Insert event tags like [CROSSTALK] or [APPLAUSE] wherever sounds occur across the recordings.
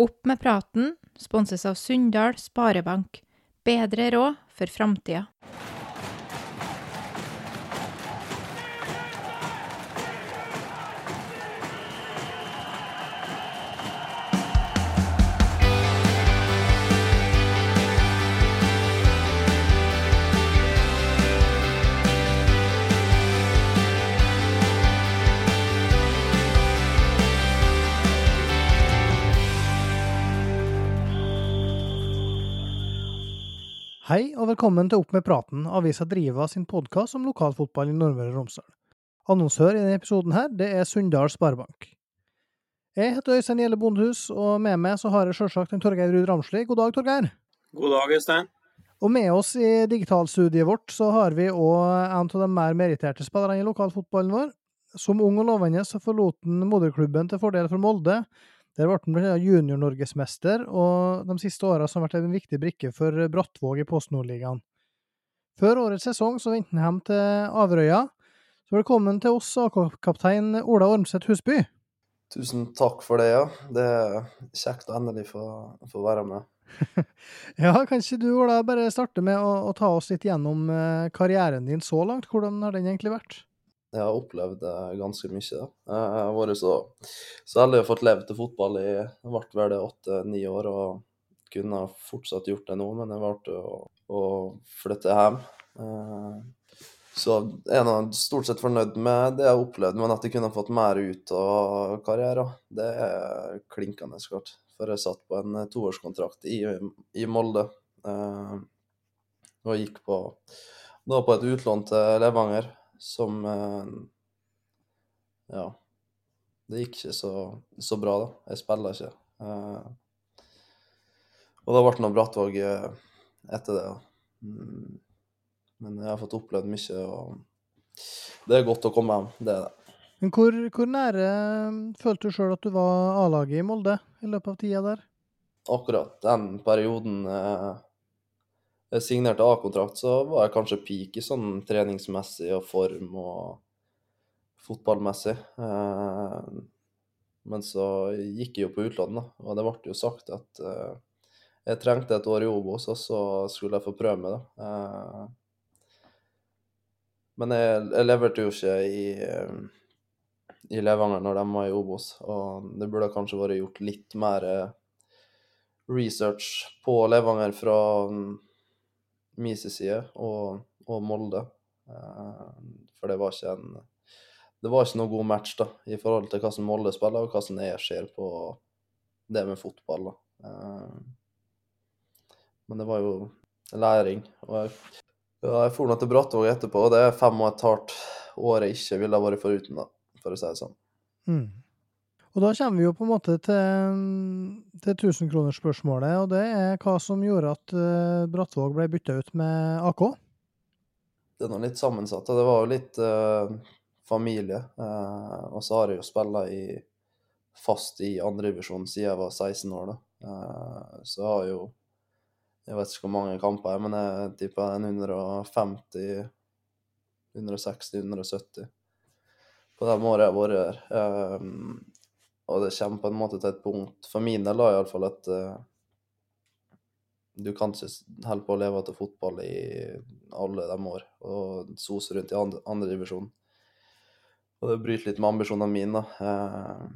Opp med praten sponses av Sunndal Sparebank. Bedre råd for framtida. Hei og velkommen til Opp med praten, avisa Driva sin podkast om lokalfotball i Nordmøre og Romsdal. Annonsør i denne episoden her, det er Sunndal Sparebank. Jeg heter Øystein Gjelle Bondehus, og med meg så har jeg selvsagt en Torgeir Ruud Ramsli. God dag, Torgeir. God dag, Øystein. Og med oss i digitalstudiet vårt så har vi òg en av de mer meritterte spillerne i lokalfotballen vår. Som ung og lovende så forlot han moderklubben til fordel for Molde, der ble han junior-norgesmester, og de siste åra har han vært en viktig brikke for Brattvåg i Post Nord-ligaen. Før årets sesong så vendte han hjem til Averøya. Så velkommen til oss, AK-kaptein Ola Ormseth Husby. Tusen takk for det, ja. Det er kjekt å endelig få, få være med. [LAUGHS] ja, kan ikke du Ola bare starte med å, å ta oss litt gjennom eh, karrieren din så langt? Hvordan har den egentlig vært? Jeg har opplevd eh, ganske mye. da. Jeg har vært så, så heldig å fått leve til fotball i ble vel åtte-ni år, og kunne fortsatt gjort det nå, men jeg valgte å, å flytte hjem. Eh, så jeg er stort sett fornøyd med det jeg har opplevd, men at jeg kunne fått mer ut av karrieren, det er klinkende klart. For jeg satt på en toårskontrakt i, i Molde eh, og gikk på, da på et utlån til Levanger som eh, Ja. Det gikk ikke så, så bra, da. Jeg spiller ikke. Eh, og det ble noe Brattvåg eh, etter det. Mm. Men jeg har fått opplevd mye, og det er godt å komme hjem. Det er det. Men hvor, hvor nære følte du sjøl at du var A-laget i Molde i løpet av tida der? Akkurat den perioden eh, jeg signerte A-kontrakt, så var jeg kanskje peak i sånn treningsmessig og form og fotballmessig. Eh, men så gikk jeg jo på utlandet, og det ble jo sagt at eh, jeg trengte et år i Obos, og så skulle jeg få prøve meg det. Eh, men jeg, jeg, leverte jo ikke i, i Levanger når de var i Obos, og det burde kanskje vært gjort litt mer research på Levanger fra min side og, og Molde. Eh, for det var ikke en det var ikke noe god match da, i forhold til hva som Molde spiller, og hva som jeg ser på det med fotball. da. Eh, men det var jo læring. Og jeg, ja, jeg for til Brattvåg etterpå, og det er fem og et halvt år jeg ikke ville vært foruten, da, for å si det sånn. Mm. Og da kommer vi jo på en måte til, til tusenkronersspørsmålet, og det er hva som gjorde at uh, Brattvåg ble bytta ut med AK? Det er noe litt sammensatt. Det var jo litt uh, familie. Uh, og så har jeg jo spilla fast i andredivisjon siden jeg var 16 år, da. så jeg har jo Jeg vet ikke hvor mange kamper jeg men jeg tipper 150 160, 170 på de årene jeg har vært her. Og det kommer på en måte til et punkt, for min del iallfall, at uh, du kan ikke holde på å leve etter fotball i alle de år og sose rundt i andre, andre divisjon. Og det bryter litt med ambisjonene mine. Uh,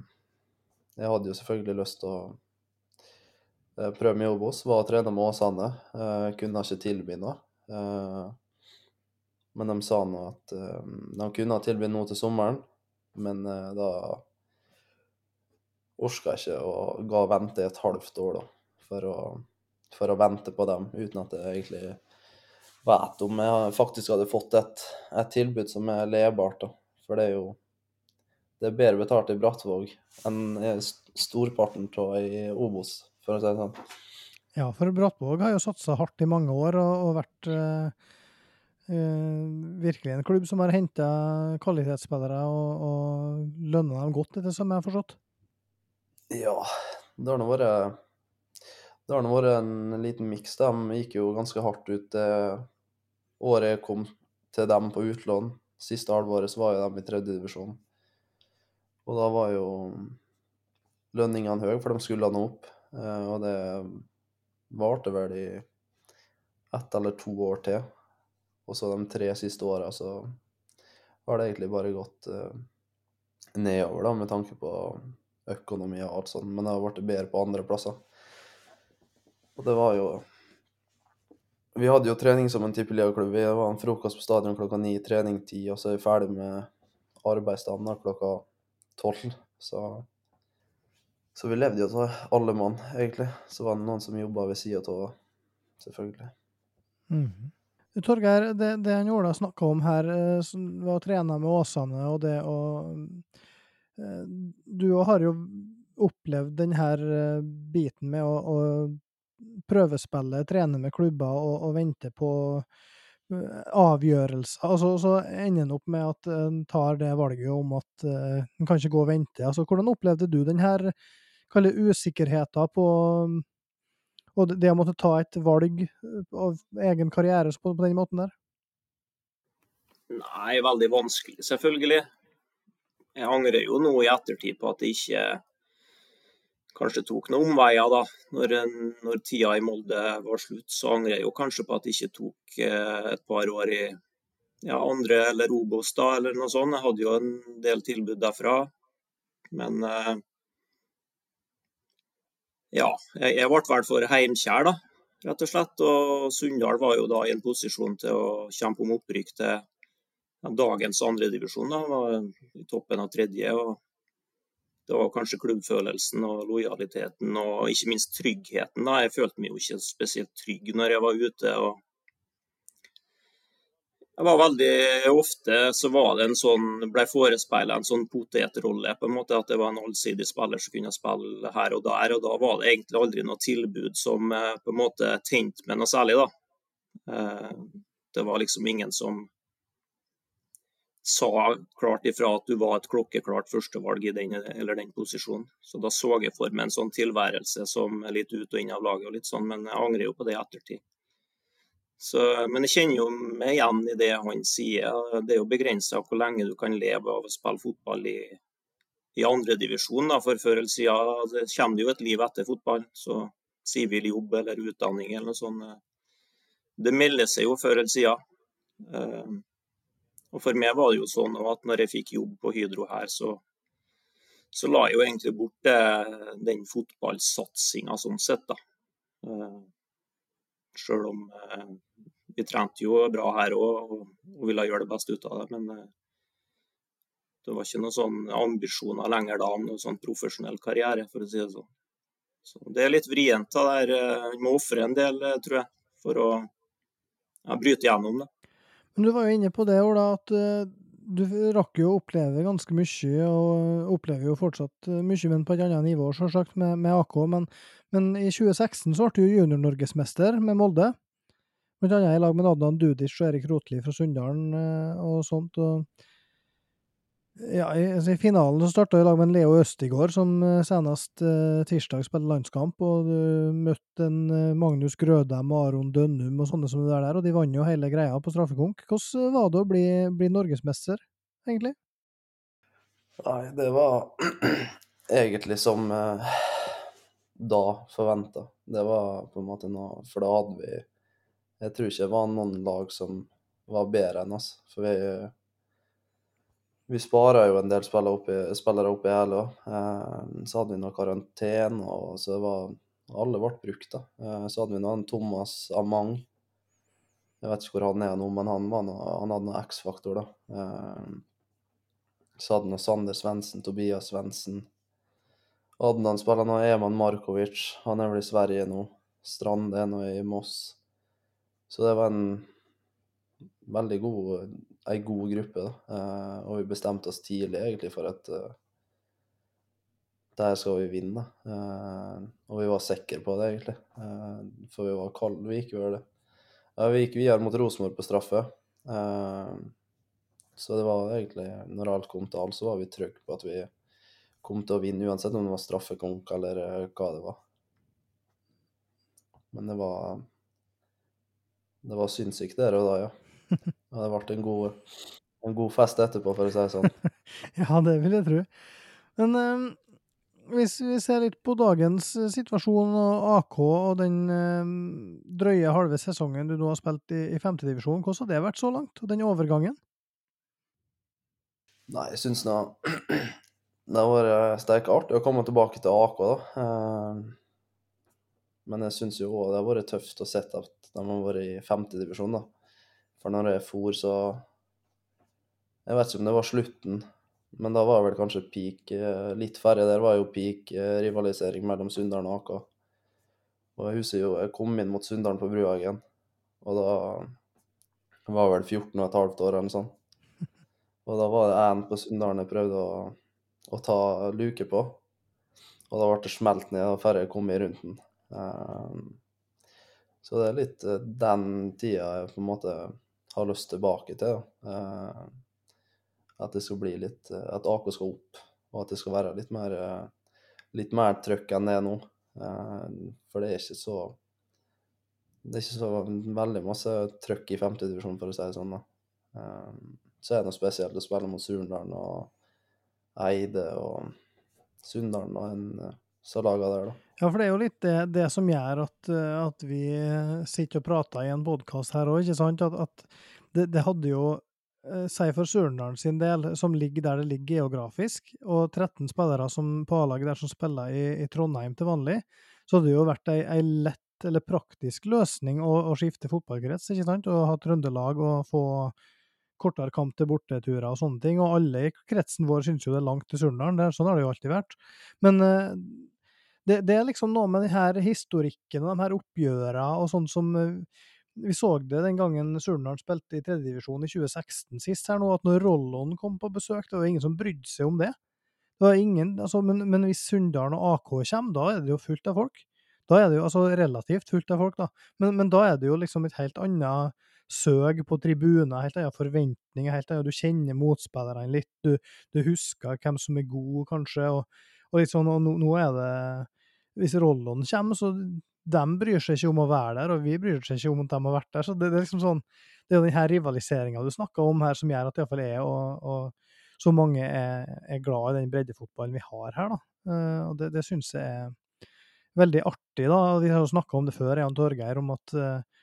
jeg hadde jo selvfølgelig lyst til å uh, prøve meg i Obos. Var og trena med Åsane. Kunne ikke tilby noe. men de sa nå at de kunne tilby noe til sommeren, men da orka ikke og ga vente et halvt år da, for å, for å vente på dem, uten at jeg egentlig vet om jeg faktisk hadde fått et, et tilbud som er lebart. da. For det er jo det er bedre betalt i Brattvåg enn storparten av i Obos, for å si det sånn. Ja, for Brattvåg har jo satsa hardt i mange år og, og vært eh, eh, virkelig en klubb som har henta kvalitetsspillere og, og lønna dem godt, etter som jeg har forstått? Ja, det har nå vært Det har nå vært en liten miks. De gikk jo ganske hardt ut det året jeg kom til dem på utlån. Siste halvåret så var jo de i tredjedivisjon. Og da var jo lønningene høye, for de skulle nå opp. Eh, og det varte vel i ett eller to år til. Og så de tre siste åra så har det egentlig bare gått eh, nedover, da, med tanke på økonomi og alt sånt. Men det har blitt bedre på andre plasser. Og det var jo Vi hadde jo trening som en tippeligaklubb. Vi var en frokost på stadion klokka ni, trening ti, og så er vi ferdig med arbeidsdagen klokka tolv. Så så vi levde jo av alle mann, egentlig. Så var det noen som jobba ved sida av, selvfølgelig. Mhm. Torgeir, det, det han Ola snakka om her, eh, som var å trene med Åsane, og det å Du har jo opplevd denne eh, biten med å, å prøvespille, trene med klubber og, og vente på eh, avgjørelser. Altså, så ender en opp med at en tar det valget om at en kan ikke gå og vente. Altså, hvordan opplevde du den her kall usikkerheten på og det å måtte ta et valg av egen karriere på, på den måten der? Nei, veldig vanskelig, selvfølgelig. Jeg angrer jo nå i ettertid på at det ikke kanskje tok noen omveier, da. Når, når, tida i Molde var slutt, så angrer jeg jo kanskje på at det ikke tok eh, et par år i ja, andre eller Obos, da, eller noe sånt. Jeg hadde jo en del tilbud derfra. Men eh, ja, jeg, ble hvert for heimkjær, da, rett og slett. Og Sunndal var jo da i en posisjon til å kjempe om opprykk til dagens andredivisjon. Var i toppen av tredje. og Det var kanskje klubbfølelsen og lojaliteten og ikke minst tryggheten. da. Jeg følte meg jo ikke spesielt trygg når jeg var ute. og jeg var veldig ofte så var det en sånn, ble forespeila en sånn potetrolle. på en måte At det var en allsidig spiller som kunne spille her og der. og Da var det egentlig aldri noe tilbud som eh, på en måte tente meg noe særlig. da. Eh, det var liksom ingen som sa klart ifra at du var et klokkeklart førstevalg i den eller den posisjonen. Så da så jeg for meg en sånn tilværelse som litt ut og inn av laget, og litt sånn, men jeg angrer jo på det i ettertid. Så, men jeg kjenner jo meg igjen i det han sier. Det er jo begrensa hvor lenge du kan leve av å spille fotball i, i andredivisjon. For før eller siden kommer det jo et liv etter fotball. Så sivil jobb eller utdanning eller noe sånt. Det melder seg jo før eller siden. Eh, og for meg var det jo sånn at når jeg fikk jobb på Hydro her, så, så la jeg jo egentlig bort eh, den fotballsatsinga sånn sett, da. Eh, Sjøl om eh, vi trente jo bra her òg og, og ville gjøre det beste ut av det. Men eh, det var ikke noen sånn ambisjoner lenger da om noen sånn profesjonell karriere, for å si det sånn. Så det er litt vrient. det der. Eh, vi må ofre en del, eh, tror jeg, for å ja, bryte gjennom det. Men du var jo inne på det, Ola, at uh, du rakk jo å oppleve ganske mye, og opplever jo fortsatt mye, men på et annet nivå, selvsagt, med, med AK. Men, men, i 2016 så ble du junior-norgesmester med Molde. Blant annet i lag med Adnan Dudic og Erik Rotli fra Sunndalen eh, og sånt. og ja, i, altså I finalen så starta i lag med Leo Østigård, som eh, senest uh, tirsdag spilte landskamp. Og du møtte en uh, Magnus Grødem og Aron Dønnum og sånne som det der, og de vant jo hele greia på straffekonk. Hvordan var det å bli, bli norgesmester, egentlig? Nei, det var [CLEARS THROAT] egentlig som uh, da forventa. Det var på en måte noe For da hadde vi jeg tror ikke det var noen lag som var bedre enn oss. For vi, vi sparer jo en del spillere opp i, spillere opp i hæla. Eh, så hadde vi noe karantene, og så var alle ble brukt, da. Eh, så hadde vi noen Thomas Amang. Jeg vet ikke hvor han er nå, men han, noe, han hadde noe X-faktor, da. Eh, så hadde vi Sander Svendsen, Tobias Svendsen. Adnan spiller nå Eman Markovic, han er vel i Sverige nå. Strand er nå i Moss. Så det var en veldig god, ei god gruppe, da. Eh, og vi bestemte oss tidlig egentlig for at uh, der skal vi vinne. Uh, og vi var sikre på det, egentlig. Uh, for vi var kalde. Vi gikk vel det. Ja, vi gikk videre mot Rosenborg på straffe. så det var egentlig, når alt kom til alt, så var vi trygge på at vi kom til å vinne, uansett om det var straffekonk eller hva det var. Men det var det var sinnssykt der og da, ja. Og det ble en god, en god fest etterpå, for å si det sånn. [LAUGHS] ja, det vil jeg tro. Men eh, hvis vi ser litt på dagens eh, situasjon og AK og den eh, drøye halve sesongen du nå har spilt i, i femtedivisjon, hvordan har det vært så langt, og den overgangen? Nei, jeg syns nå [CLEARS THROAT] det har vært sterkt artig å komme tilbake til AK, da. Eh, men jeg syns jo òg det har vært tøft å se at de har vært i femtedivisjon, da. For når jeg for, så Jeg vet ikke om det var slutten men da var vel kanskje peak eh, Litt færre der var jo peak eh, rivalisering mellom Sunndalen og Aka. Og jeg husker jo jeg kom inn mot Sunndalen på Bruhagen, og da var jeg vel 14 og et halvt år eller noe sånt. [LAUGHS] Og da var det en på Sunndalen jeg prøvde å, å, ta luke på. Og da ble det smelt ned og jeg kom i runden. Um, så det er litt den tida jeg på en måte har lyst tilbake til. da. Uh, at det skal bli litt eh, At AK skal opp, og at det skal være litt mer, eh, litt mer trøkk enn det nå. Eh, for det er ikke så Det er ikke så veldig masse trøkk i femtedivisjon, for å si det sånn. da. Så er det noe spesielt å spille mot Surndalen og Eide og Sunndalen og en så laga der, da. Ja, for det er jo litt det, det som gjør at, at, vi sitter og prater i en podkast her òg, ikke sant? At, at det, det, hadde jo Eh, si for Surnadal sin del, som ligger der det ligger geografisk, og 13 spillere som på A-laget der som spiller i, i, Trondheim til vanlig, så hadde det jo vært ei, ei lett eller praktisk løsning å, å skifte fotballkrets, ikke sant, og ha Trøndelag og få kortere kamp til borteturer og sånne ting. Og alle i kretsen vår synes jo det er langt til Surnadal, sånn har det jo alltid vært. Men det, det, er liksom noe med denne historikken og de her oppgjørene og sånn som uh, vi så det den gangen Surnadal spilte i tredjedivisjon i 2016 sist her nå, at når Rollon kom på besøk, det var ingen som brydde seg om det. Det var ingen, altså, men, men hvis Sunndalen og AK kommer, da er det jo fullt av folk. Da er det jo altså relativt fullt av folk, da. Men, men da er det jo liksom et helt annet søg på tribuner, helt annen forventninger, helt annet, du kjenner motspillerne litt, du, du, husker hvem som er god, kanskje, og, og litt og nå, nå er det Hvis rollene kommer, så de bryr seg ikke om å være der, og vi bryr oss ikke om at de har vært der. Så det, det er liksom sånn, det er den denne rivaliseringa du snakka om her, som gjør at iallfall jeg og, og, så mange er, er, glad i den breddefotballen vi har her. da. Uh, og det, det syns jeg er veldig artig. da. Vi har jo snakka om det før, jeg og Torgeir, om at uh,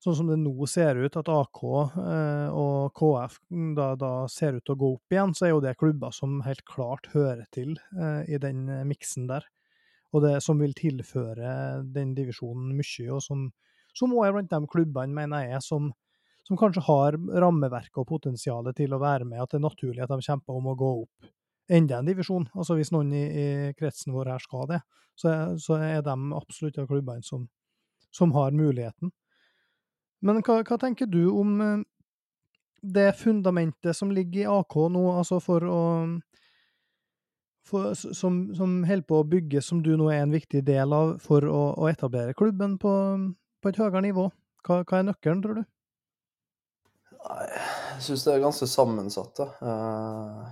sånn som det nå ser ut, at AK eh, og KF mm, da, da, ser ut til å gå opp igjen, så er jo det klubber som helt klart hører til i den miksen der og det som vil tilføre den divisjonen mye, og som, som også er blant de klubbene, mener jeg, som, som kanskje har rammeverket og potensialet til å være med, at det er naturlig at de kjemper om å gå opp enda en divisjon. Altså Hvis noen i, i kretsen vår her skal det, så, så er de absolutt av klubbene som, som har muligheten. Men hva, hva, tenker du om eh, det fundamentet som ligger i AK nå, altså for å for, som, som holder på å bygge, som du nå er en viktig del av for å, å etablere klubben på, på, et høyere nivå? Hva, hva, er nøkkelen, tror du? Jeg syns det er ganske sammensatt. Uh,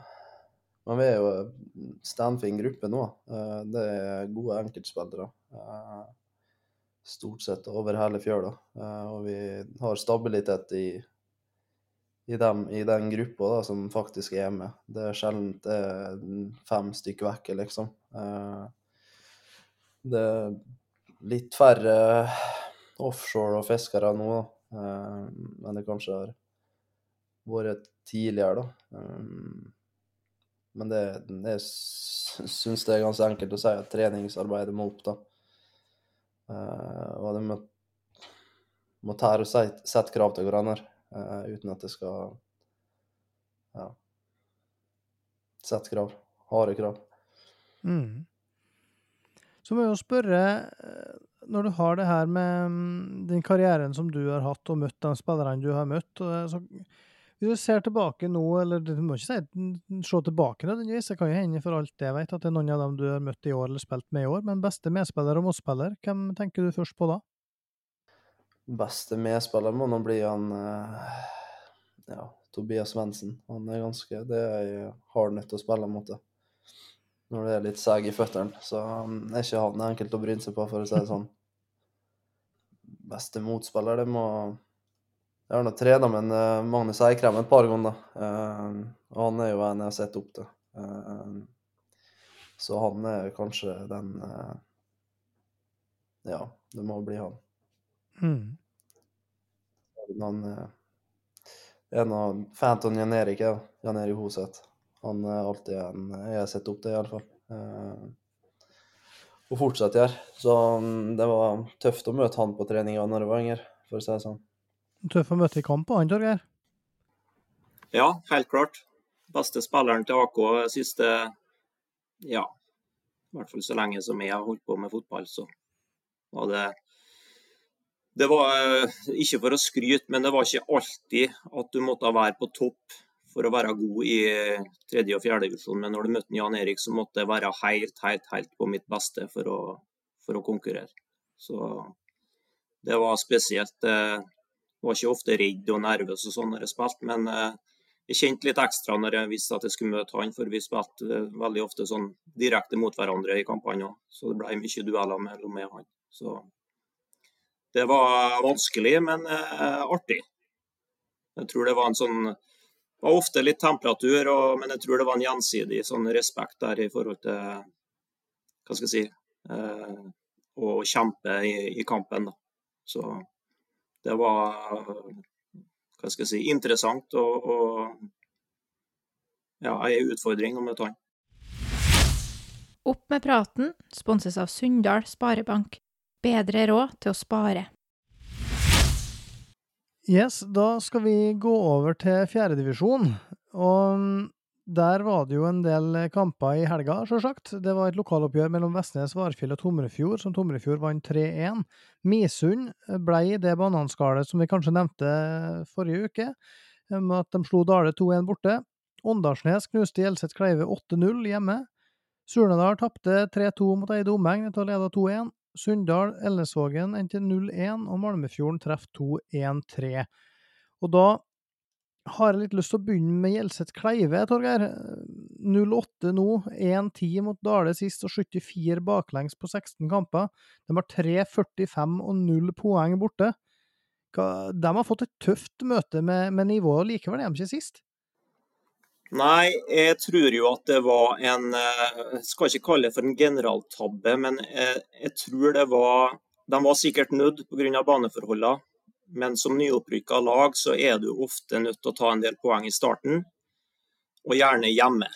men vi er jo en steinfin gruppe nå. Uh, det er gode enkeltspillere. Stort sett over hele fjøla. og vi har stabilitet i i, dem, i den gruppa da, som faktisk er med. Det er sjelden det er fem stykker vekke, liksom. Eh, det er litt færre offshore og fiskere nå, da. Men enn det kanskje har vært tidligere, da. Eh, men det, jeg syns det er ganske enkelt å si at treningsarbeidet må opp, da. Og det må, må tære og sette krav til hverandre. Uh, uten at det skal ja, sette krav. Harde krav. Mm. Så må jeg jo spørre, eh, når du har det her med mm, den karrieren som du har hatt, og møtt de spillerne du har møtt eh, så Hvis du ser tilbake nå, eller du må ikke si se tilbake nødvendigvis, det kan jo hende for alt jeg vet at det er noen av dem du har møtt i år eller spilt med i år, men beste medspiller og motspiller, hvem tenker du først på da? beste medspiller må nå bli han eh, ja, Tobias Svendsen. Han er ganske Det er hard nødt å spille mot det. Når det er litt seg i føttene. Så er ikke han enkelt å bryne seg på, for å si det sånn. Beste motspiller, det må Jeg har nå trena med uh, Magnus Eikrem et par ganger, uh, og han er jo en jeg har sett opp til. Uh, Så han er kanskje den eh, Ja, det må bli han. Mm. Han er en av fan Jan Erik, ja. Jan Erik Hoseth. Han er alltid en Jeg har sett opp til, iallfall. Og fortsatt gjør. Så mm, det var tøft å møte han på treninga når jeg var yngre, for å si det sånn. Tøff å møte i kamp, han, Torgeir? Ja, helt klart. Beste spilleren til AK siste Ja, i hvert fall så lenge som jeg har holdt på med fotball, så var det det var eh, ikke for å skryte, men det var ikke alltid at du måtte være på topp for å være god i tredje og fjerde divisjon. Men når du møtte Jan Erik, så måtte jeg være helt, helt, helt på mitt beste for å, for å konkurrere. Så det var spesielt. Var ikke ofte redd og nervøs og sånn når jeg spilte, men eh, jeg kjente litt ekstra når jeg visste at jeg skulle møte han, for vi spilte veldig ofte sånn direkte mot hverandre i kampene òg. Så det ble mye dueller mellom meg og han. Så det var vanskelig, men eh, artig. Jeg tror det var en sånn det var ofte litt temperatur, og, men jeg tror det var en gjensidig sånn respekt der i forhold til hva skal jeg si eh, å kjempe i, i kampen. Da. Så det var hva skal jeg si, interessant og, og ja, ei utfordring å møte han. Opp med praten sponses av Sunndal Sparebank. Bedre råd til å spare. Yes, da skal vi gå over til fjerdedivisjon. Og der var det jo en del kamper i helga, sjølsagt. Det var et lokaloppgjør mellom Vestnes, Varfjell og Tomrefjord, som Tomrefjord vant 3-1. Misund ble det bananskallet som vi kanskje nevnte forrige uke, med at de slo Dale 2-1 borte. Åndalsnes knuste Hjelset Kleive 8-0 hjemme. Surnadal tapte 3-2 mot Eide Omegn etter å lede 2-1. Sunndal, Elnesvågen endte 0-1, og Malmefjorden treffer 2-1-3. Og da har jeg litt lyst til å begynne med Gjelseth Kleive, Torgeir. 0-8 nå, 1-10 mot Dale sist og 74 baklengs på 16 kamper. De har 3-45 og 0 poeng borte. De har fått et tøft møte med, med nivået, likevel er de ikke sist. Nei, jeg tror jo at det var en Jeg eh, skal ikke kalle det for en generaltabbe, men jeg, jeg tror det var De var sikkert nødt pga. baneforholdene, men som nyopprykka lag så er du ofte nødt til å ta en del poeng i starten, og gjerne hjemme.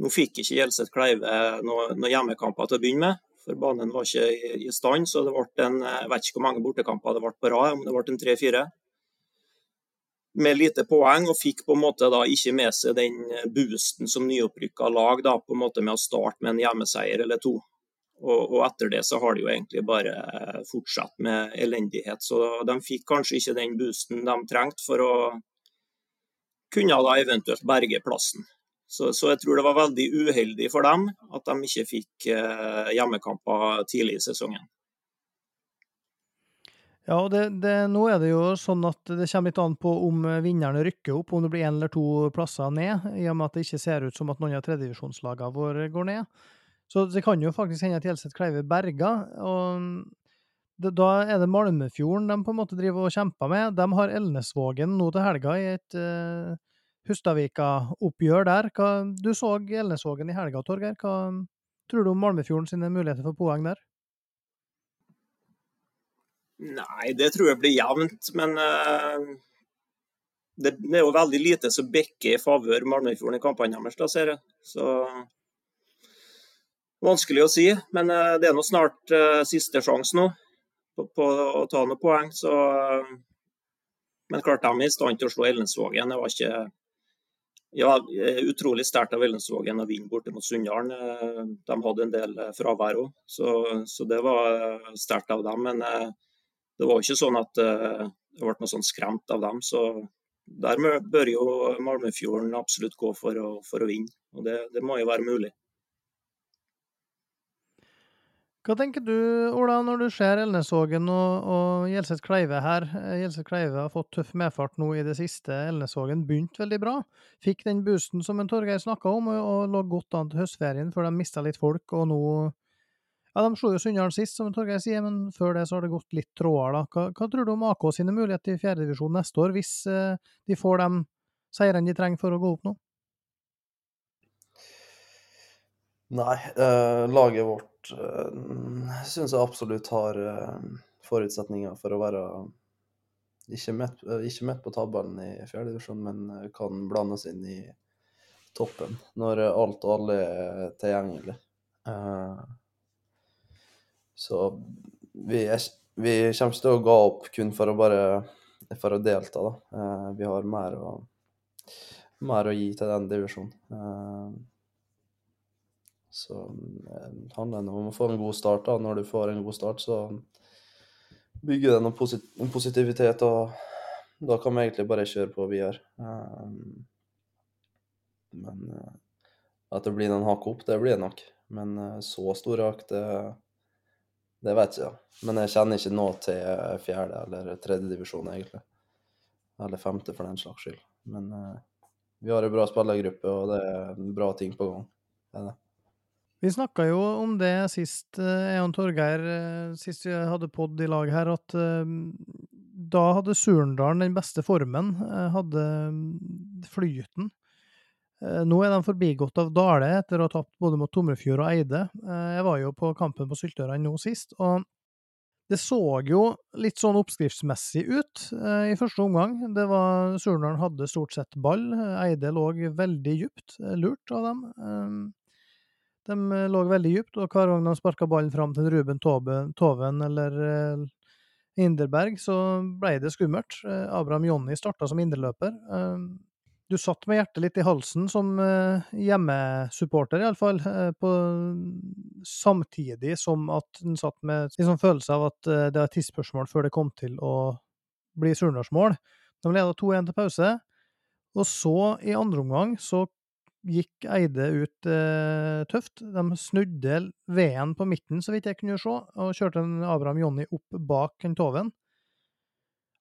Nå fikk ikke Gjelseth Kleive noen noe hjemmekamper til å begynne med, for banen var ikke i, i stand. Så det ble en, jeg vet ikke hvor mange bortekamper det ble på rad, om det ble en tre-fire med lite poeng, og fikk på en måte da ikke med seg den boosten som nyopprykka lag da, på en måte med å starte med en hjemmeseier eller to. Og, og, etter det så har de jo egentlig bare fortsatt med elendighet. Så de fikk kanskje ikke den boosten de trengte for å kunne da eventuelt berge plassen. Så, så jeg tror det var veldig uheldig for dem at de ikke fikk eh, hjemmekamper tidlig i sesongen. Ja, og det, det, nå er det jo sånn at det kommer litt an på om vinnerne rykker opp, om det blir én eller to plasser ned, i og med at det ikke ser ut som at noen av tredjevisjonslagene våre går ned. Så det kan jo faktisk hende at Hjelset Kleive berger. og Da er det Malmefjorden de på en måte driver og kjemper med. De har Elnesvågen nå til helga i et uh, Hustadvika-oppgjør der. Hva, du så Elnesvågen i helga, Torgeir. Hva tror du om Malmefjorden sine muligheter for poeng der? Nei, det tror jeg blir jevnt. Men uh, det, det, er jo veldig lite som bikker i favør Malmefjorden i kampene deres, da, ser jeg. Så vanskelig å si. Men uh, det er nå snart uh, siste sjanse nå på, på, å ta noen poeng. Så Men klart de er i stand til å slå Ellensvågen. Det var ikke ja, utrolig sterkt av Ellensvågen å vinne borte mot Sunndalen. De hadde en del fravær òg, så, så, det var sterkt av dem. Men det var ikke sånn at det ble noe sånn skremt av dem. Så der bør jo Malmefjorden absolutt gå for å, for å vinne. Og det, det, må jo være mulig. Hva tenker du, Ola, når du ser Elnesvågen og, og Gjelseth Kleive her? Gjelseth Kleive har fått tøff medfart nå i det siste. Elnesvågen begynte veldig bra. Fikk den boosten som en Torgeir snakka om, og, og lå godt an til høstferien før de mista litt folk, og nå ja, De slo jo Sunndalen sist, som Torgeir sier, men før det så har det gått litt tråder. da. Hva, hva tror du om AK sine muligheter i fjerdedivisjon neste år, hvis eh, de får de seirene de trenger for å gå opp nå? Nei, eh, laget vårt eh, syns jeg absolutt har eh, forutsetninger for å være ikke midt, eh, ikke på tabellen i fjerdedivisjon, men kan blandes inn i toppen når alt og alle er tilgjengelig. Så vi, er, vi kommer ikke til å gå opp kun for å bare for å delta, da. Vi har mer å, mer å gi til den divisjonen. Eh, så det handler det om å få en god start. da. Når du får en god start, så bygger det noe posit positivitet, og da kan vi egentlig bare kjøre på videre. Um, men uh, at det blir noen hakk opp, det blir det nok. Men uh, så store hakk, det, det vet jeg ikke. Men jeg kjenner ikke nå til fjerde eller tredje divisjon, egentlig. Eller femte, for den slags skyld. Men uh, vi har en bra spillergruppe, og det er bra ting på gang. Det er det. Vi snakka jo om det sist, jeg og Torgeir, sist vi hadde pod i lag her, at da hadde Surndalen den beste formen, hadde flyten. Nå er de forbigått av Dale etter å ha tapt både mot Tomrefjord og Eide. Jeg var jo på kampen på Syltøren nå sist, og det så jo litt sånn oppskriftsmessig ut i første omgang. Det var Surndalen hadde stort sett ball, Eide lå veldig dypt, lurt av dem. De lå veldig dypt, og hver gang de sparka ballen fram til Ruben Toven eller Inderberg, så ble det skummelt. Abraham Jonny starta som indreløper. Du satt med hjertet litt i halsen som hjemmesupporter, iallfall, samtidig som at en satt med sånn følelse av at det var et tidsspørsmål før det kom til å bli Surnadalsmål. De leda 2-1 til pause, og så, i andre omgang, så gikk Eide ut eh, tøft. De snudde veden på midten, så vidt jeg kunne se, og kjørte en Abraham Jonny opp bak en Toven.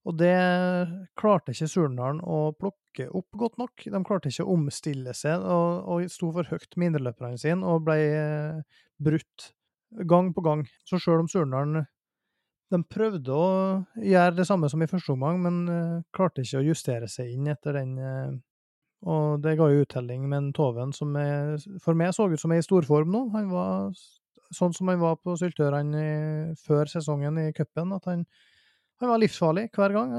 Og det klarte ikke Surnadalen å plukke opp godt nok. De klarte ikke å omstille seg, og, og sto for høyt med indreløperne sine og ble eh, brutt gang på gang. Så sjøl om Surnadalen de prøvde å gjøre det samme som i første omgang, men eh, klarte ikke å justere seg inn etter den eh, og det ga jo uttelling med en Toven som er, for meg så ut som er i storform nå. Han var sånn som han var på Syltørene før sesongen i cupen, at han, han, var livsfarlig hver gang.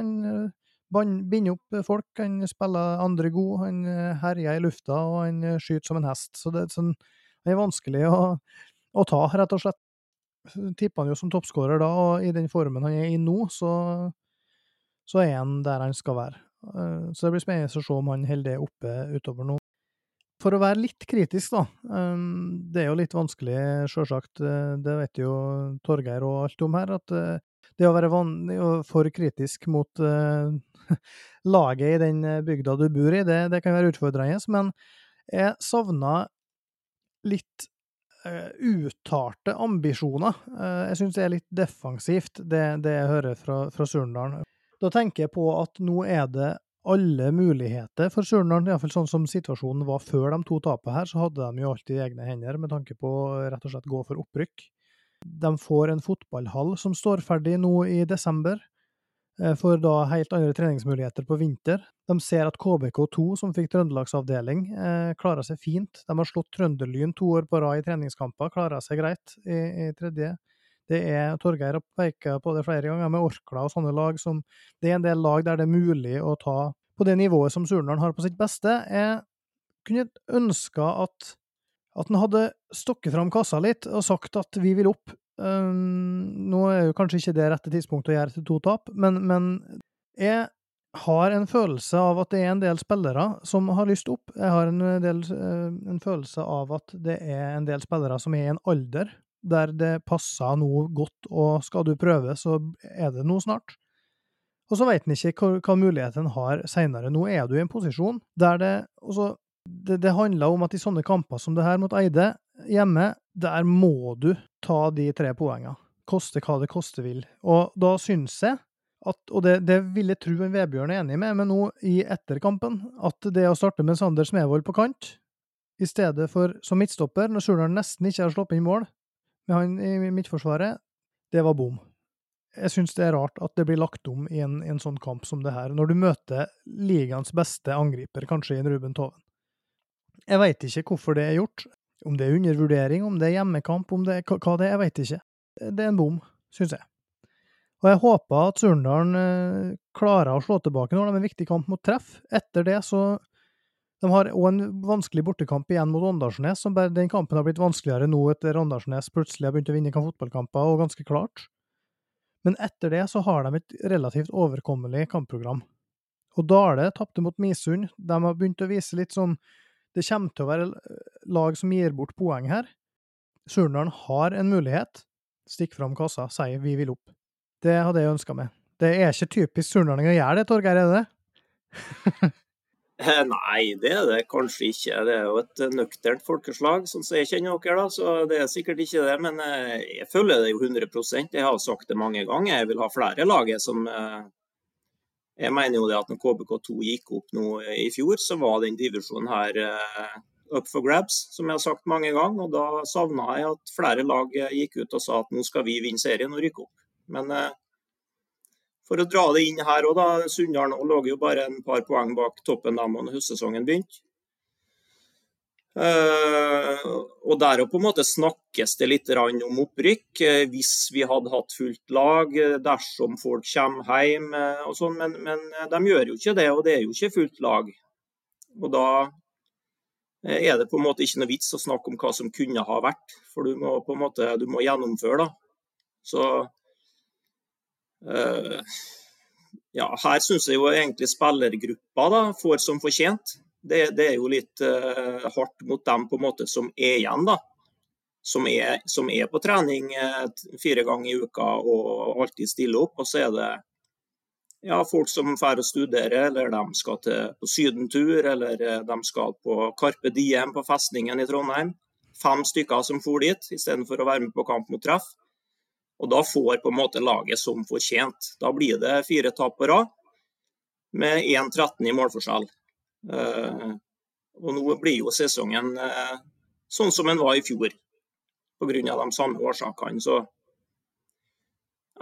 Han binder opp folk, han spiller andre god, han herjer i lufta, og han skyter som en hest. Så det sånn, det er vanskelig å, å ta, rett og slett. Tipper han jo som toppskårer da, og i den formen han er i nå, så, så er han der han skal være. Så det blir spennende å se om han holder det oppe utover nå. For å være litt kritisk, da. Det er jo litt vanskelig, sjølsagt, det vet jo Torgeir og alt om her, at det å være for kritisk mot [LAUGHS] laget i den bygda du bor i, det, det kan være utfordrende. Men jeg savna litt uttalte ambisjoner. Jeg syns det er litt defensivt, det, det jeg hører fra, fra Surndalen. Da tenker jeg på at nå er det alle muligheter for Surnadal, iallfall sånn som situasjonen var før de to tapene her, så hadde de jo alltid egne hender med tanke på rett og slett gå for opprykk. De får en fotballhall som står ferdig nå i desember, for da helt andre treningsmuligheter på vinter. De ser at KBK2, som fikk trøndelagsavdeling, klarer seg fint. De har slått Trønderlyn to år på rad i treningskamper, klarer seg greit i, i tredje. Det er Torgeir har peka på det flere ganger, med Orkla og sånne lag som Det er en del lag der det er mulig å ta på det nivået som Surnadal har på sitt beste. Jeg kunne ønska at at han hadde stokket fram kassa litt og sagt at vi vil opp. Um, nå er jo kanskje ikke det rette tidspunktet å gjøre til to tap, men, men jeg har en følelse av at det er en del spillere som har lyst opp. Jeg har en, del, en følelse av at det er en del spillere som er i en alder der det passer noe godt, og skal du prøve, så er det noe snart. Og så veit en ikke hva, hva muligheten har seinere. Nå er du i en posisjon der det også, det, det handler om at i sånne kamper som det her mot Eide, hjemme, der må du ta de tre poengene. Koste hva det koste vil. Og da syns jeg at, og det, det vil jeg tro en Vebjørn er enig med meg nå i etterkampen, at det å starte med Sander Smevold på kant, i stedet for som midtstopper, når Surnadal nesten ikke har sluppet inn mål, med han i Midtforsvaret, det var bom. Jeg syns det er rart at det blir lagt om i en, en, sånn kamp som det her, når du møter ligaens beste angriper, kanskje i en Ruben Toven. Jeg veit ikke hvorfor det er gjort. Om det er undervurdering, om det er hjemmekamp, om det er hva det er, jeg vet ikke. Det er en bom, syns jeg. Og jeg håper at Surndalen eh, klarer å slå tilbake når de har en viktig kamp mot treff. Etter det så De har òg en vanskelig bortekamp igjen mot Åndalsnes, som bare den kampen har blitt vanskeligere nå etter Åndalsnes plutselig har begynt å vinne fotballkamper, og ganske klart. Men etter det så har de et relativt overkommelig kampprogram. Og Dale tapte mot Misund. De har begynt å vise litt sånn Det kommer til å være lag som gir bort poeng her. Surndalen har en mulighet. Stikk fram kassa, si vi vil opp. Det hadde jeg ønska meg. Det er ikke typisk surnadling å gjøre det, Torgeir, er det det? [LAUGHS] [LAUGHS] Nei, det er det kanskje ikke. Det er jo et nøkternt folkeslag, sånn som jeg kjenner dere, da, så det er sikkert ikke det. Men eh, jeg føler det jo 100% Jeg har sagt det mange ganger. Jeg vil ha flere lag som eh, Jeg mener jo det at når KBK2 gikk opp nå i fjor, så var den divisjonen her eh, up for grabs, som jeg har sagt mange ganger. Og da savna jeg at flere lag gikk ut og sa at nå skal vi vinne serien og rykke opp. Men eh, for å dra det inn her òg, da. Sunndal lå jo bare en par poeng bak toppen da høstsesongen begynte. Uh, og der på en måte snakkes det litt om opprykk, uh, hvis vi hadde hatt fullt lag, uh, dersom folk kommer hjem og sånn, men, men, de gjør jo ikke det, og det er jo ikke fullt lag. Og da er det på en måte ikke noe vits å snakke om hva som kunne ha vært, for du må på en måte du må gjennomføre. da. Så ja, her syns jeg jo egentlig spillergruppa da, får som fortjent. Det, det er jo litt uh, hardt mot dem på en måte som er igjen, da. Som er, som er på trening uh, fire ganger i uka og alltid stiller opp. Og så er det ja, folk som drar og studerer, eller de skal til, på sydentur, eller de skal på Carpe Diem på festningen i Trondheim. Fem stykker som for dit, istedenfor å være med på kamp mot treff. Og da får på en måte laget som fortjent. Da blir det fire tap på rad med 1-13 i målforskjell. Uh, og nå blir jo sesongen uh, sånn som den var i fjor, pga. de samme årsakene. Så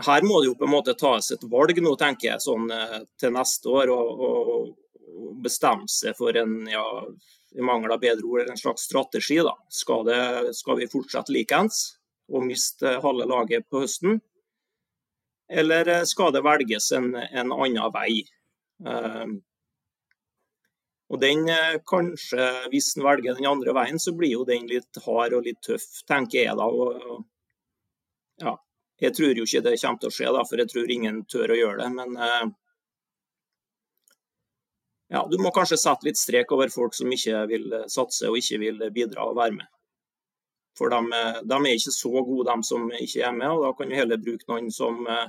her må det jo på en måte tas et valg nå, tenker jeg, sånn uh, til neste år. Og, og, bestemme seg for en, ja, i mangel av bedre ord, en slags strategi. da. Skal, det, skal vi fortsette likeens? Og miste halve laget på høsten? Eller eh, skal det velges en, en annen vei? Uh, og den eh, kanskje, Hvis en velger den andre veien, så blir jo den litt hard og litt tøff, tenker jeg da. Og, ja, jeg tror jo ikke det kommer til å skje, da, for jeg tror ingen tør å gjøre det. Men uh, ja, du må kanskje sette litt strek over folk som ikke vil satse og ikke vil bidra og være med. For de, de, er ikke så gode, de som ikke er med. og Da kan vi heller bruke noen som eh,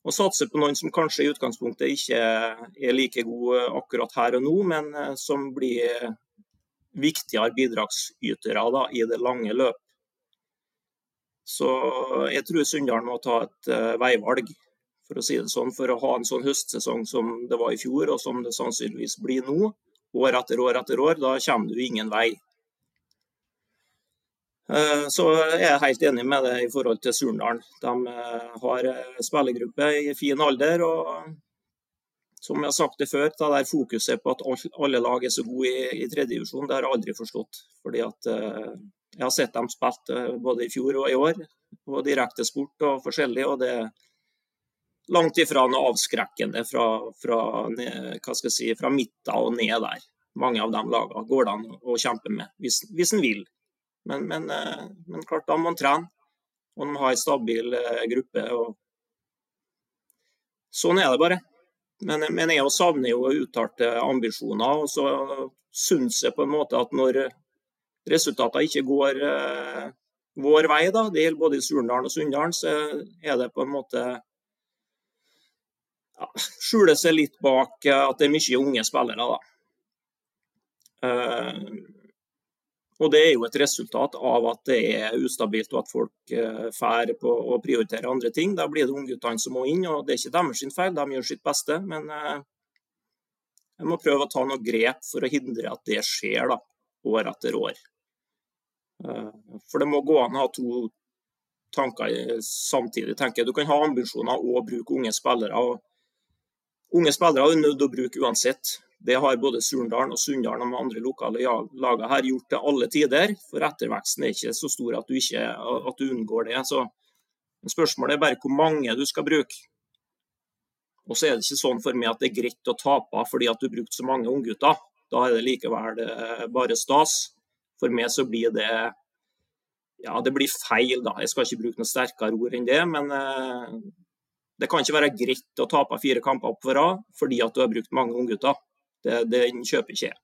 og satse på noen som kanskje i utgangspunktet ikke er like gode akkurat her og nå, men eh, som blir viktigere bidragsytere da, i det lange løp. Så jeg tror Sunndal må ta et veivalg, for å si det sånn, for å ha en sånn høstsesong som det var i fjor, og som det sannsynligvis blir nå, år etter år etter år. Da kommer du ingen vei. Eh, så jeg er helt enig med det i forhold til Surndalen. De eh, har eh, spillergruppe i fin alder. og som jeg har sagt det før, det der fokuset på at alle lag er så gode i, i tredjedivisjon, det har jeg aldri forstått. Fordi at Jeg har sett dem spilt både i fjor og i år, på direktesport og forskjellig. og det er langt ifra noe avskrekkende fra, fra, hva skal jeg si, fra midten og ned der. Mange av de lagene går det an å kjempe med, hvis, hvis en vil. Men, men, eh, men, klart, da må man trene. Og man har en stabil eh, gruppe. og Sånn er det bare. Men, men jeg savner jo uttalte ambisjoner. Og så syns jeg på en måte at når resultatene ikke går eh, vår vei, da, det gjelder både i Surndalen og Sunndalen, så er det på en måte ja, skjuler seg litt bak at det er mye unge spillere. da. Uh, og Det er jo et resultat av at det er ustabilt og at folk eh, drar på å prioritere andre ting. Da blir det ungguttene som må inn, og det er ikke deres feil, de gjør sitt beste. Men eh, jeg må prøve å ta noen grep for å hindre at det skjer da, år etter år. Eh, for det må gå an å ha to tanker samtidig. tenker jeg. Du kan ha ambisjoner og bruke unge spillere. Unge spillere er nødt til å bruke uansett. Det har både Surndalen og Sunndalen og andre lokale lagene her gjort til alle tider. For etterveksten er ikke så stor at du, ikke, at du unngår det. Så spørsmålet er bare hvor mange du skal bruke. Og så er det ikke sånn for meg at det er greit å tape fordi at du har brukt så mange unggutter. Da er det likevel eh, bare stas. For meg så blir det Ja, det blir feil, da. Jeg skal ikke bruke noe sterkere ord enn det, men eh, det kan ikke være greit å tape fire kamper på rad fordi at du har brukt mange unggutter. Det, den kjøper ikke jeg.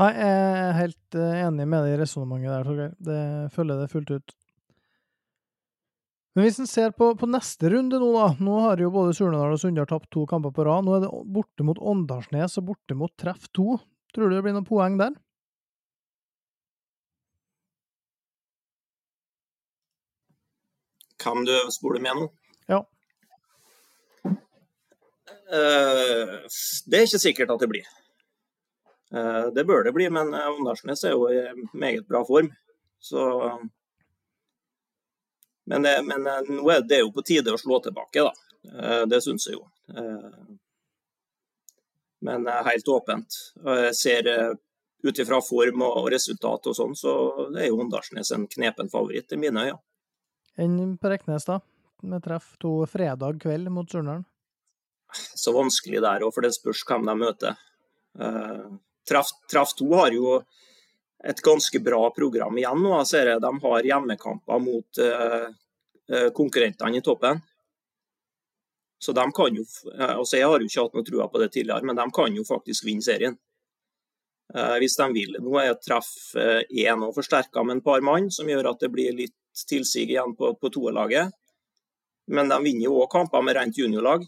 Nei, jeg er helt eh, enig med deg i resonnementet der, Torgeir. Det følger det fullt ut. Men hvis en ser på, på, neste runde nå, da. Nå har jo både Surnadal og Sunndal tapt to kamper på rad. Nå er det borte mot Åndalsnes og borte mot Treff 2. Tror du det blir noen poeng der? Hvem du spoler med nå? Ja. Uh, det er ikke sikkert at det blir. Uh, det bør det bli, men Åndalsnes er jo i meget bra form. Så men, det, men eh, nå er det jo på tide å slå tilbake, da. Eh, det syns jeg jo. Men helt åpent. Jeg ser ut ifra form og resultat og sånn, så er jo Åndalsnes en knepen favoritt i mine øyne. Enn på Reknes, da? Med treff to fredag kveld mot Surnadal? Så vanskelig der òg, for det spørs hvem de møter. Treff, treff 2 har jo et ganske bra program igjen nå. ser jeg. De har hjemmekamper mot uh, konkurrentene i toppen. Så de kan jo, altså Jeg har jo ikke hatt noe trua på det tidligere, men de kan jo faktisk vinne serien. Uh, hvis de vil. Nå er treff én uh, og forsterka med en par mann, som gjør at det blir litt tilsig igjen på, på toerlaget. Men de vinner jo òg kamper med rent juniorlag.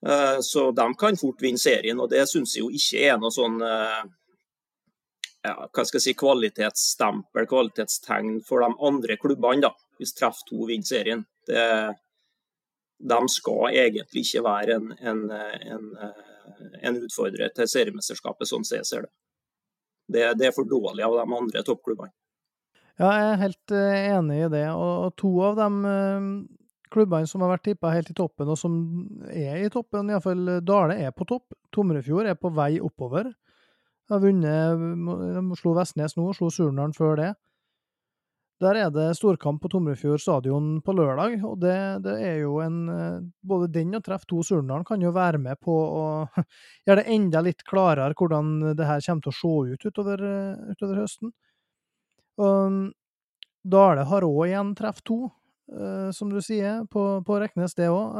Så de kan fort vinne serien, og det syns jeg jo ikke er noe sånn ja, hva skal jeg si, kvalitetsstempel, kvalitetstegn for de andre klubbene, da, hvis Treff 2 vinner serien. Det, de skal egentlig ikke være en, en, en, en utfordrer til seriemesterskapet, sånn som jeg ser det. det. det. er for dårlig av de andre toppklubbene. Ja, jeg er helt eh, enig i det. Og, to av de uh, klubbene som har vært tippa helt i toppen, og som er i toppen, iallfall Dale er på topp. Tomrefjord er på vei oppover. De Har vunnet De slo Vestnes nå, slo Surnadal før det. Der er det storkamp på Tomrefjord stadion på lørdag, og det, det er jo en Både den og Treff 2 Surnadal kan jo være med på å [LAUGHS] gjøre det enda litt klarere hvordan det her kommer til å se ut utover, utover høsten. Og Dale har òg igjen Treff 2, som du sier, på, på Reknes, det òg.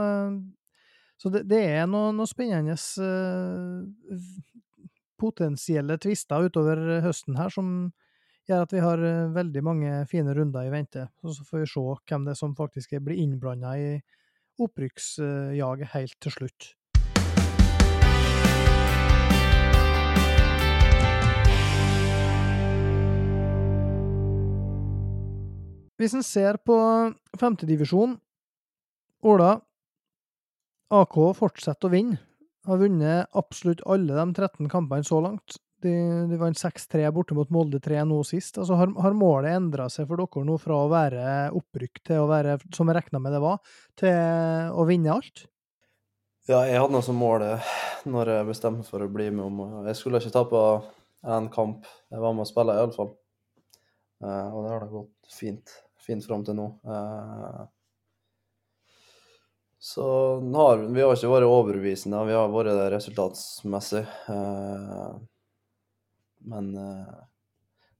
Så det, det, er noe, noe spennende potensielle tvister utover høsten her som gjør at vi har eh, veldig mange fine runder i vente. Og så får vi se hvem det er som faktisk blir innblanda i opprykksjaget helt til slutt. Hvis en ser på femtedivisjon Ola, AK fortsetter å vinne har vunnet absolutt alle de 13 kampene så langt. De, de vant 6-3 borte mot Molde 3 nå sist. Altså, har, har målet endra seg for dere nå fra å være opprykk til å være, som jeg regna med det var, til å vinne alt? Ja, jeg hadde noe som mål når jeg bestemte for å bli med om Jeg skulle ikke tape en kamp. Jeg var med å spille, iallfall. Uh, og det har da gått fint, fint fram til nå. Uh, så har, vi har ikke vært overbevisende, vi har vært det resultatsmessig. Eh, men eh,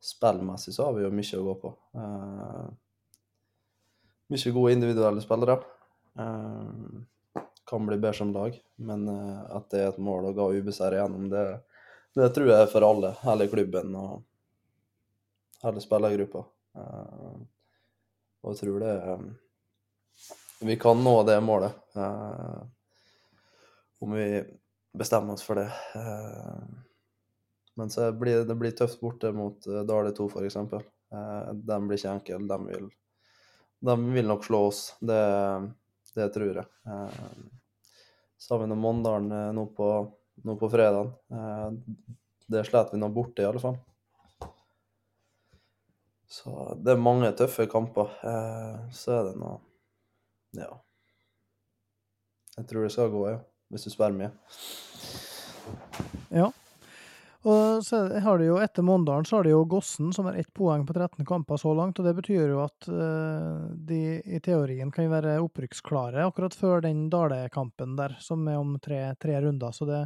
spillmessig så har vi jo mye å gå på. Eh, mye gode individuelle spillere. kan bli bedre som lag, men at det er et mål å gå ubeseiret gjennom, det, det, tror jeg er for alle. Hele klubben og hele spillergruppa. Og jeg tror det er vi kan nå det målet. Uh, om vi bestemmer oss for det. Uh, men så blir det blir tøft borte mot Dale 2, f.eks. Uh, de blir ikke enkle. De vil, de vil nok slå oss. Det, det tror jeg. Så har vi nå Mondalen nå på, nå på fredag. det sliter vi nå borte, i alle fall. Så det er mange tøffe kamper. så er det noe ja. jeg tror det skal gå, ja. Hvis du spør mye. Ja. Og så har de jo etter Måndalen så har de jo Gossen, som har ett poeng på 13 kamper så langt. og Det betyr jo at uh, de i teorien kan være opprykksklare akkurat før den Dale-kampen der, som er om tre, tre, runder. Så det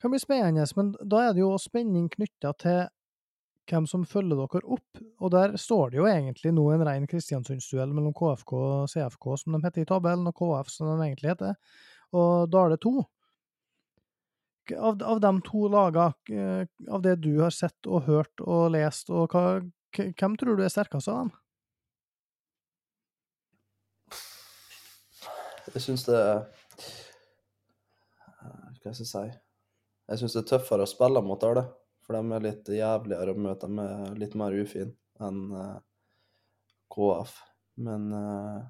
kan bli spennende. Men da er det jo spenning knytta til hvem som følger dere opp. Og der står det jo egentlig nå en ren Kristiansundsduell mellom KFK og CFK, som de heter i tabellen, og KF, som de egentlig heter, og Dale 2 av, av de to lagene, av det du har sett og hørt og lest, og hva, hvem tror du er sterkest av dem? Jeg syns det er Hva skal jeg si Jeg syns det er tøffere å spille mot Dale, for de er litt jævligere å møte. De er litt mer ufine enn eh, KF. Men uh,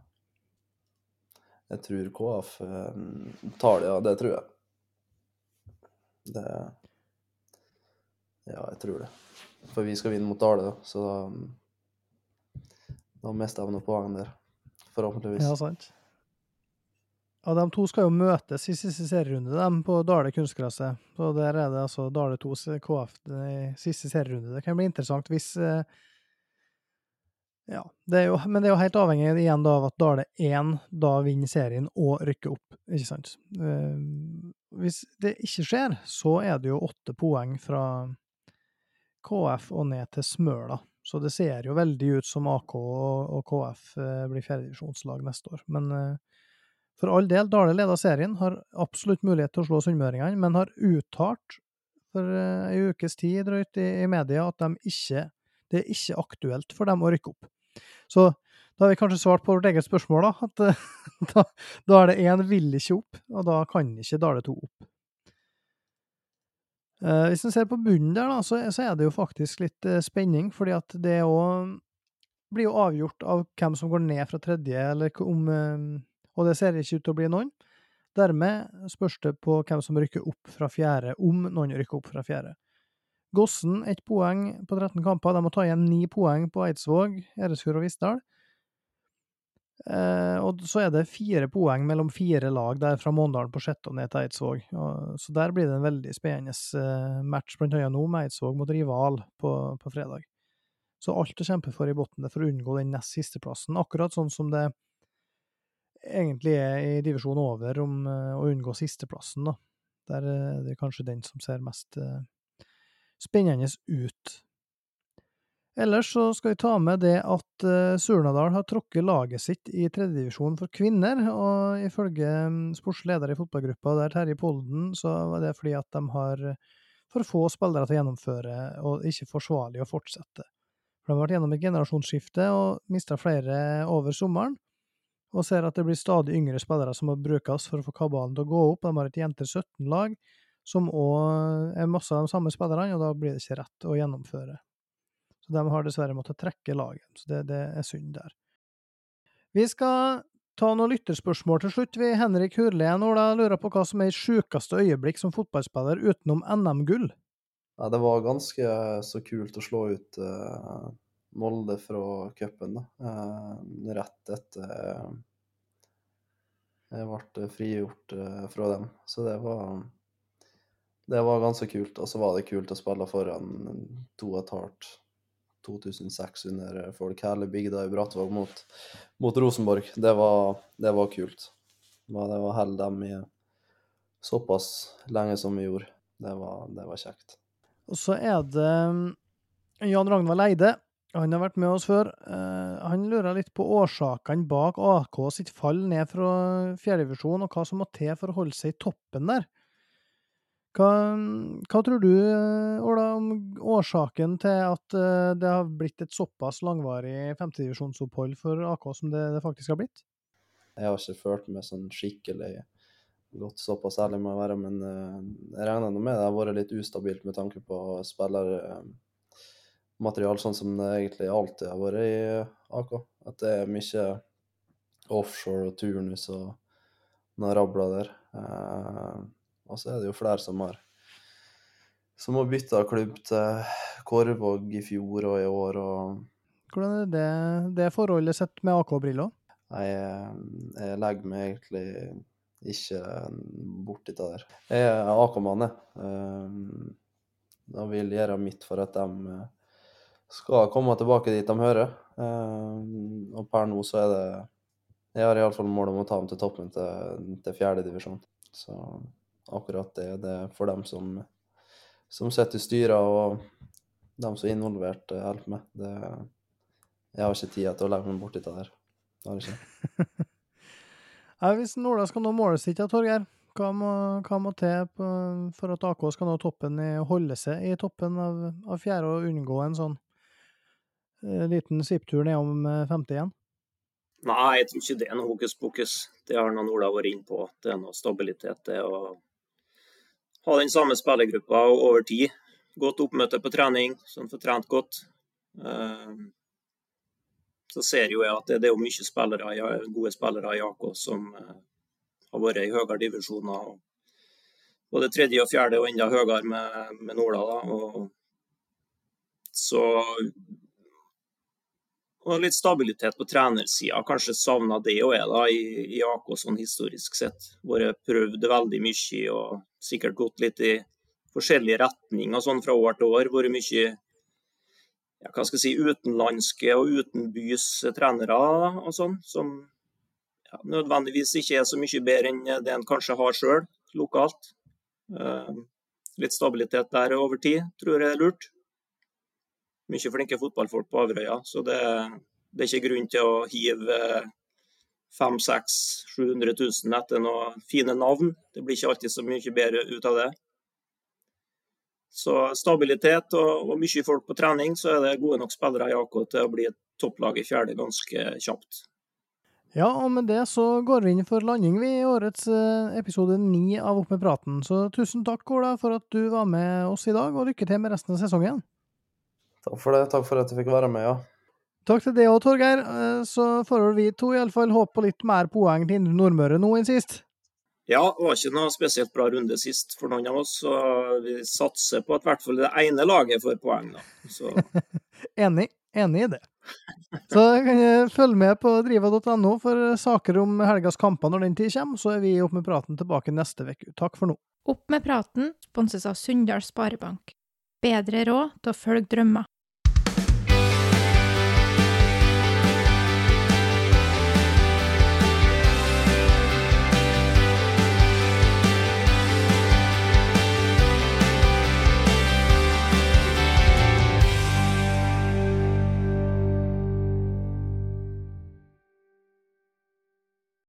jeg tror KF uh, tar det, ja. Det tror jeg. Det Ja, jeg tror det. For vi skal vinne mot Dale, da, så da, da mister jeg noen poeng der. Forhåpentligvis. Ja, sant. Ja, de to skal jo møtes i siste serierunde, de, på Dale kunstgresset. Så der er det altså Dale 2 KF i siste serierunde. Det kan bli interessant hvis eh, ja, det jo, men det er jo helt avhengig igjen da av at Dale 1 da vinner serien og rykker opp, ikke sant. Uh, hvis det ikke skjer, så er det jo åtte poeng fra KF og ned til Smøla. Så det ser jo veldig ut som AK og, og KF uh, blir fjerdedivisjonslag neste år. Men for all del, Dale leder serien, har absolutt mulighet til å slå sunnmøringene, men har uttalt for ei ukes tid drøyt i, i media at de ikke det er ikke aktuelt for dem å rykke opp. Så da har vi kanskje svart på vårt eget spørsmål, da. At [LAUGHS] da, da er det én vil ikke opp, og da kan ikke Dale 2 opp. Eh, hvis en ser på bunnen der, da, så, så, er det jo faktisk litt eh, spenning, fordi at det òg blir jo avgjort av hvem som går ned fra tredje, eller om eh, Og det ser ikke ut til å bli noen. Dermed spørs det på hvem som rykker opp fra fjerde, om noen rykker opp fra fjerde. Gossen ett poeng på 13 kamper. De må ta igjen ni poeng på Eidsvåg, Eresfjord og Vistdal. Eh, og så er det fire poeng mellom fire lag der fra Måndalen på sjette og ned til Eidsvåg. Og, så der blir det en veldig spennende eh, match, blant annet nå, med Eidsvåg mot rival på, på fredag. Så alt å kjempe for i bunnen for å unngå den nest siste plassen, akkurat sånn som det egentlig er i divisjon over om uh, å unngå sisteplassen, da. Der er det kanskje den som ser mest uh, spennende ut. Ellers så skal vi ta med det at Surnadal har tråkket laget sitt i tredjedivisjon for kvinner, og ifølge um, sportsleder i fotballgruppa der, Terje Polden, så var det fordi at de har for få spillere til å gjennomføre, og ikke forsvarlig å fortsette. For de har vært gjennom et generasjonsskifte og mista flere over sommeren, og ser at det blir stadig yngre spillere som må brukes for å få kabalen til å gå opp. De har et jenter 17-lag, som òg er masse av de samme spillerne, og da blir det ikke rett å gjennomføre. Så de har dessverre måttet trekke laget, så det, det er synd der. Vi skal ta noen lytterspørsmål til slutt. Vi Henrik Hurlien Ola lurer på hva som er sjukeste øyeblikk som fotballspiller utenom NM-gull? Ja, det var ganske så kult å slå ut uh, Molde fra cupen. Uh, rett etter uh, jeg ble frigjort fra dem. Så det var det var ganske kult. Og så var det kult å spille foran to og et 2600 folk. Hele bygda i Brattvåg mot, mot, Rosenborg. Det var, det var kult. Det var, var dem i såpass lenge som vi gjorde. Det var, det var kjekt. Og så er det um, Jan Ragnvald Eide. Han har vært med oss før. Uh, han lurer litt på årsakene bak AK sitt fall ned fra fjerdedivisjon, og hva som må til for å holde seg i toppen der. Hva, hva, tror du, Ola, om årsaken til at eh, det har blitt et såpass langvarig femtedivisjonsopphold for AK som det, det, faktisk har blitt? Jeg har ikke følt meg sånn skikkelig godt såpass ærlig med å være, men eh, jeg regner med det har vært litt ustabilt med tanke på spillermaterial, sånn som det egentlig alltid har vært i AK. At det er mye offshore og turnus og noe rabla der. Eh, og så er det jo flere som har som har bytta klubb til Korvåg i fjor og i år. og... Hvordan er det, det forholdet sett med AK-briller? Jeg, jeg, legger meg egentlig ikke borti det der. Jeg er AK-mann, jeg. Eh, Da vil gjøre mitt for at de eh, skal komme tilbake dit de hører. Eh, Og per nå så er det Jeg har iallfall mål om å ta dem til toppen til, til fjerde divisjon. Så akkurat det, det er for dem som, som sitter i styret og dem som er involvert, eh, hjelper meg. Det, jeg har ikke tid til å legge meg borti det der. Det har jeg ikke. [LAUGHS] Nei, hvis Nola skal nå målet sitt, Torgeir, hva hva må til for at AK skal nå toppen i, holde seg i toppen av, av fjerde og unngå en sånn liten svipptur nedom eh, femte igjen? Nei, jeg tror ikke det er noe hokus pokus. Det har noen Ola vært inne på. Det er noe stabilitet. Det å ha den samme spillergruppa over tid. Godt oppmøte på trening, som får trent godt. Eh, Så ser jo jeg at det, det er mye spillere, gode spillere i AK som eh, har vært i høyere divisjoner. Både tredje og fjerde og enda høyere med, med Nola. Da. Og så og litt stabilitet på trenersida. Kanskje savna det òg jeg da, i, i AK sånn historisk sett. Vært prøvd veldig mye og sikkert gått litt i forskjellige retninger sånn fra år til år. Vært mye ja, hva skal jeg si, utenlandske og utenbys trenere og sånn, som ja, nødvendigvis ikke er så mye bedre enn det en kanskje har sjøl lokalt. Eh, litt stabilitet der over tid tror jeg er lurt mye flinke fotballfolk på Averøya, så det, det, er ikke grunn til å hive 500 000-700 000 etter noen fine navn. Det blir ikke alltid så mye bedre ut av det. Så stabilitet og, og mye folk på trening, så er det gode nok spillere i AK til å bli et topplag i fjerde ganske kjapt. Ja, og med det så går vi inn for landing vi i årets eh, episode ni av Opp med praten. Så tusen takk, Ola, for at du var med oss i dag, og lykke til med resten av sesongen. Takk for det. Takk for at jeg fikk være med, ja. Takk til det òg, Torgeir. Eh, Så får vi to iallfall håpe på litt mer poeng til Indre Nordmøre nå enn sist. Ja, det var ikke noe spesielt bra runde sist for noen av oss, så vi satser på at i hvert fall det ene laget får poeng. da. Så [LAUGHS] Enig. Enig i det. Så kan jeg følge med på driva.no for saker om helgas kamper når den tid kommer. Så er vi opp med praten tilbake neste uke. Takk for nå. Opp med praten sponses av Sunndal Sparebank. Bedre råd til å følge drømmer.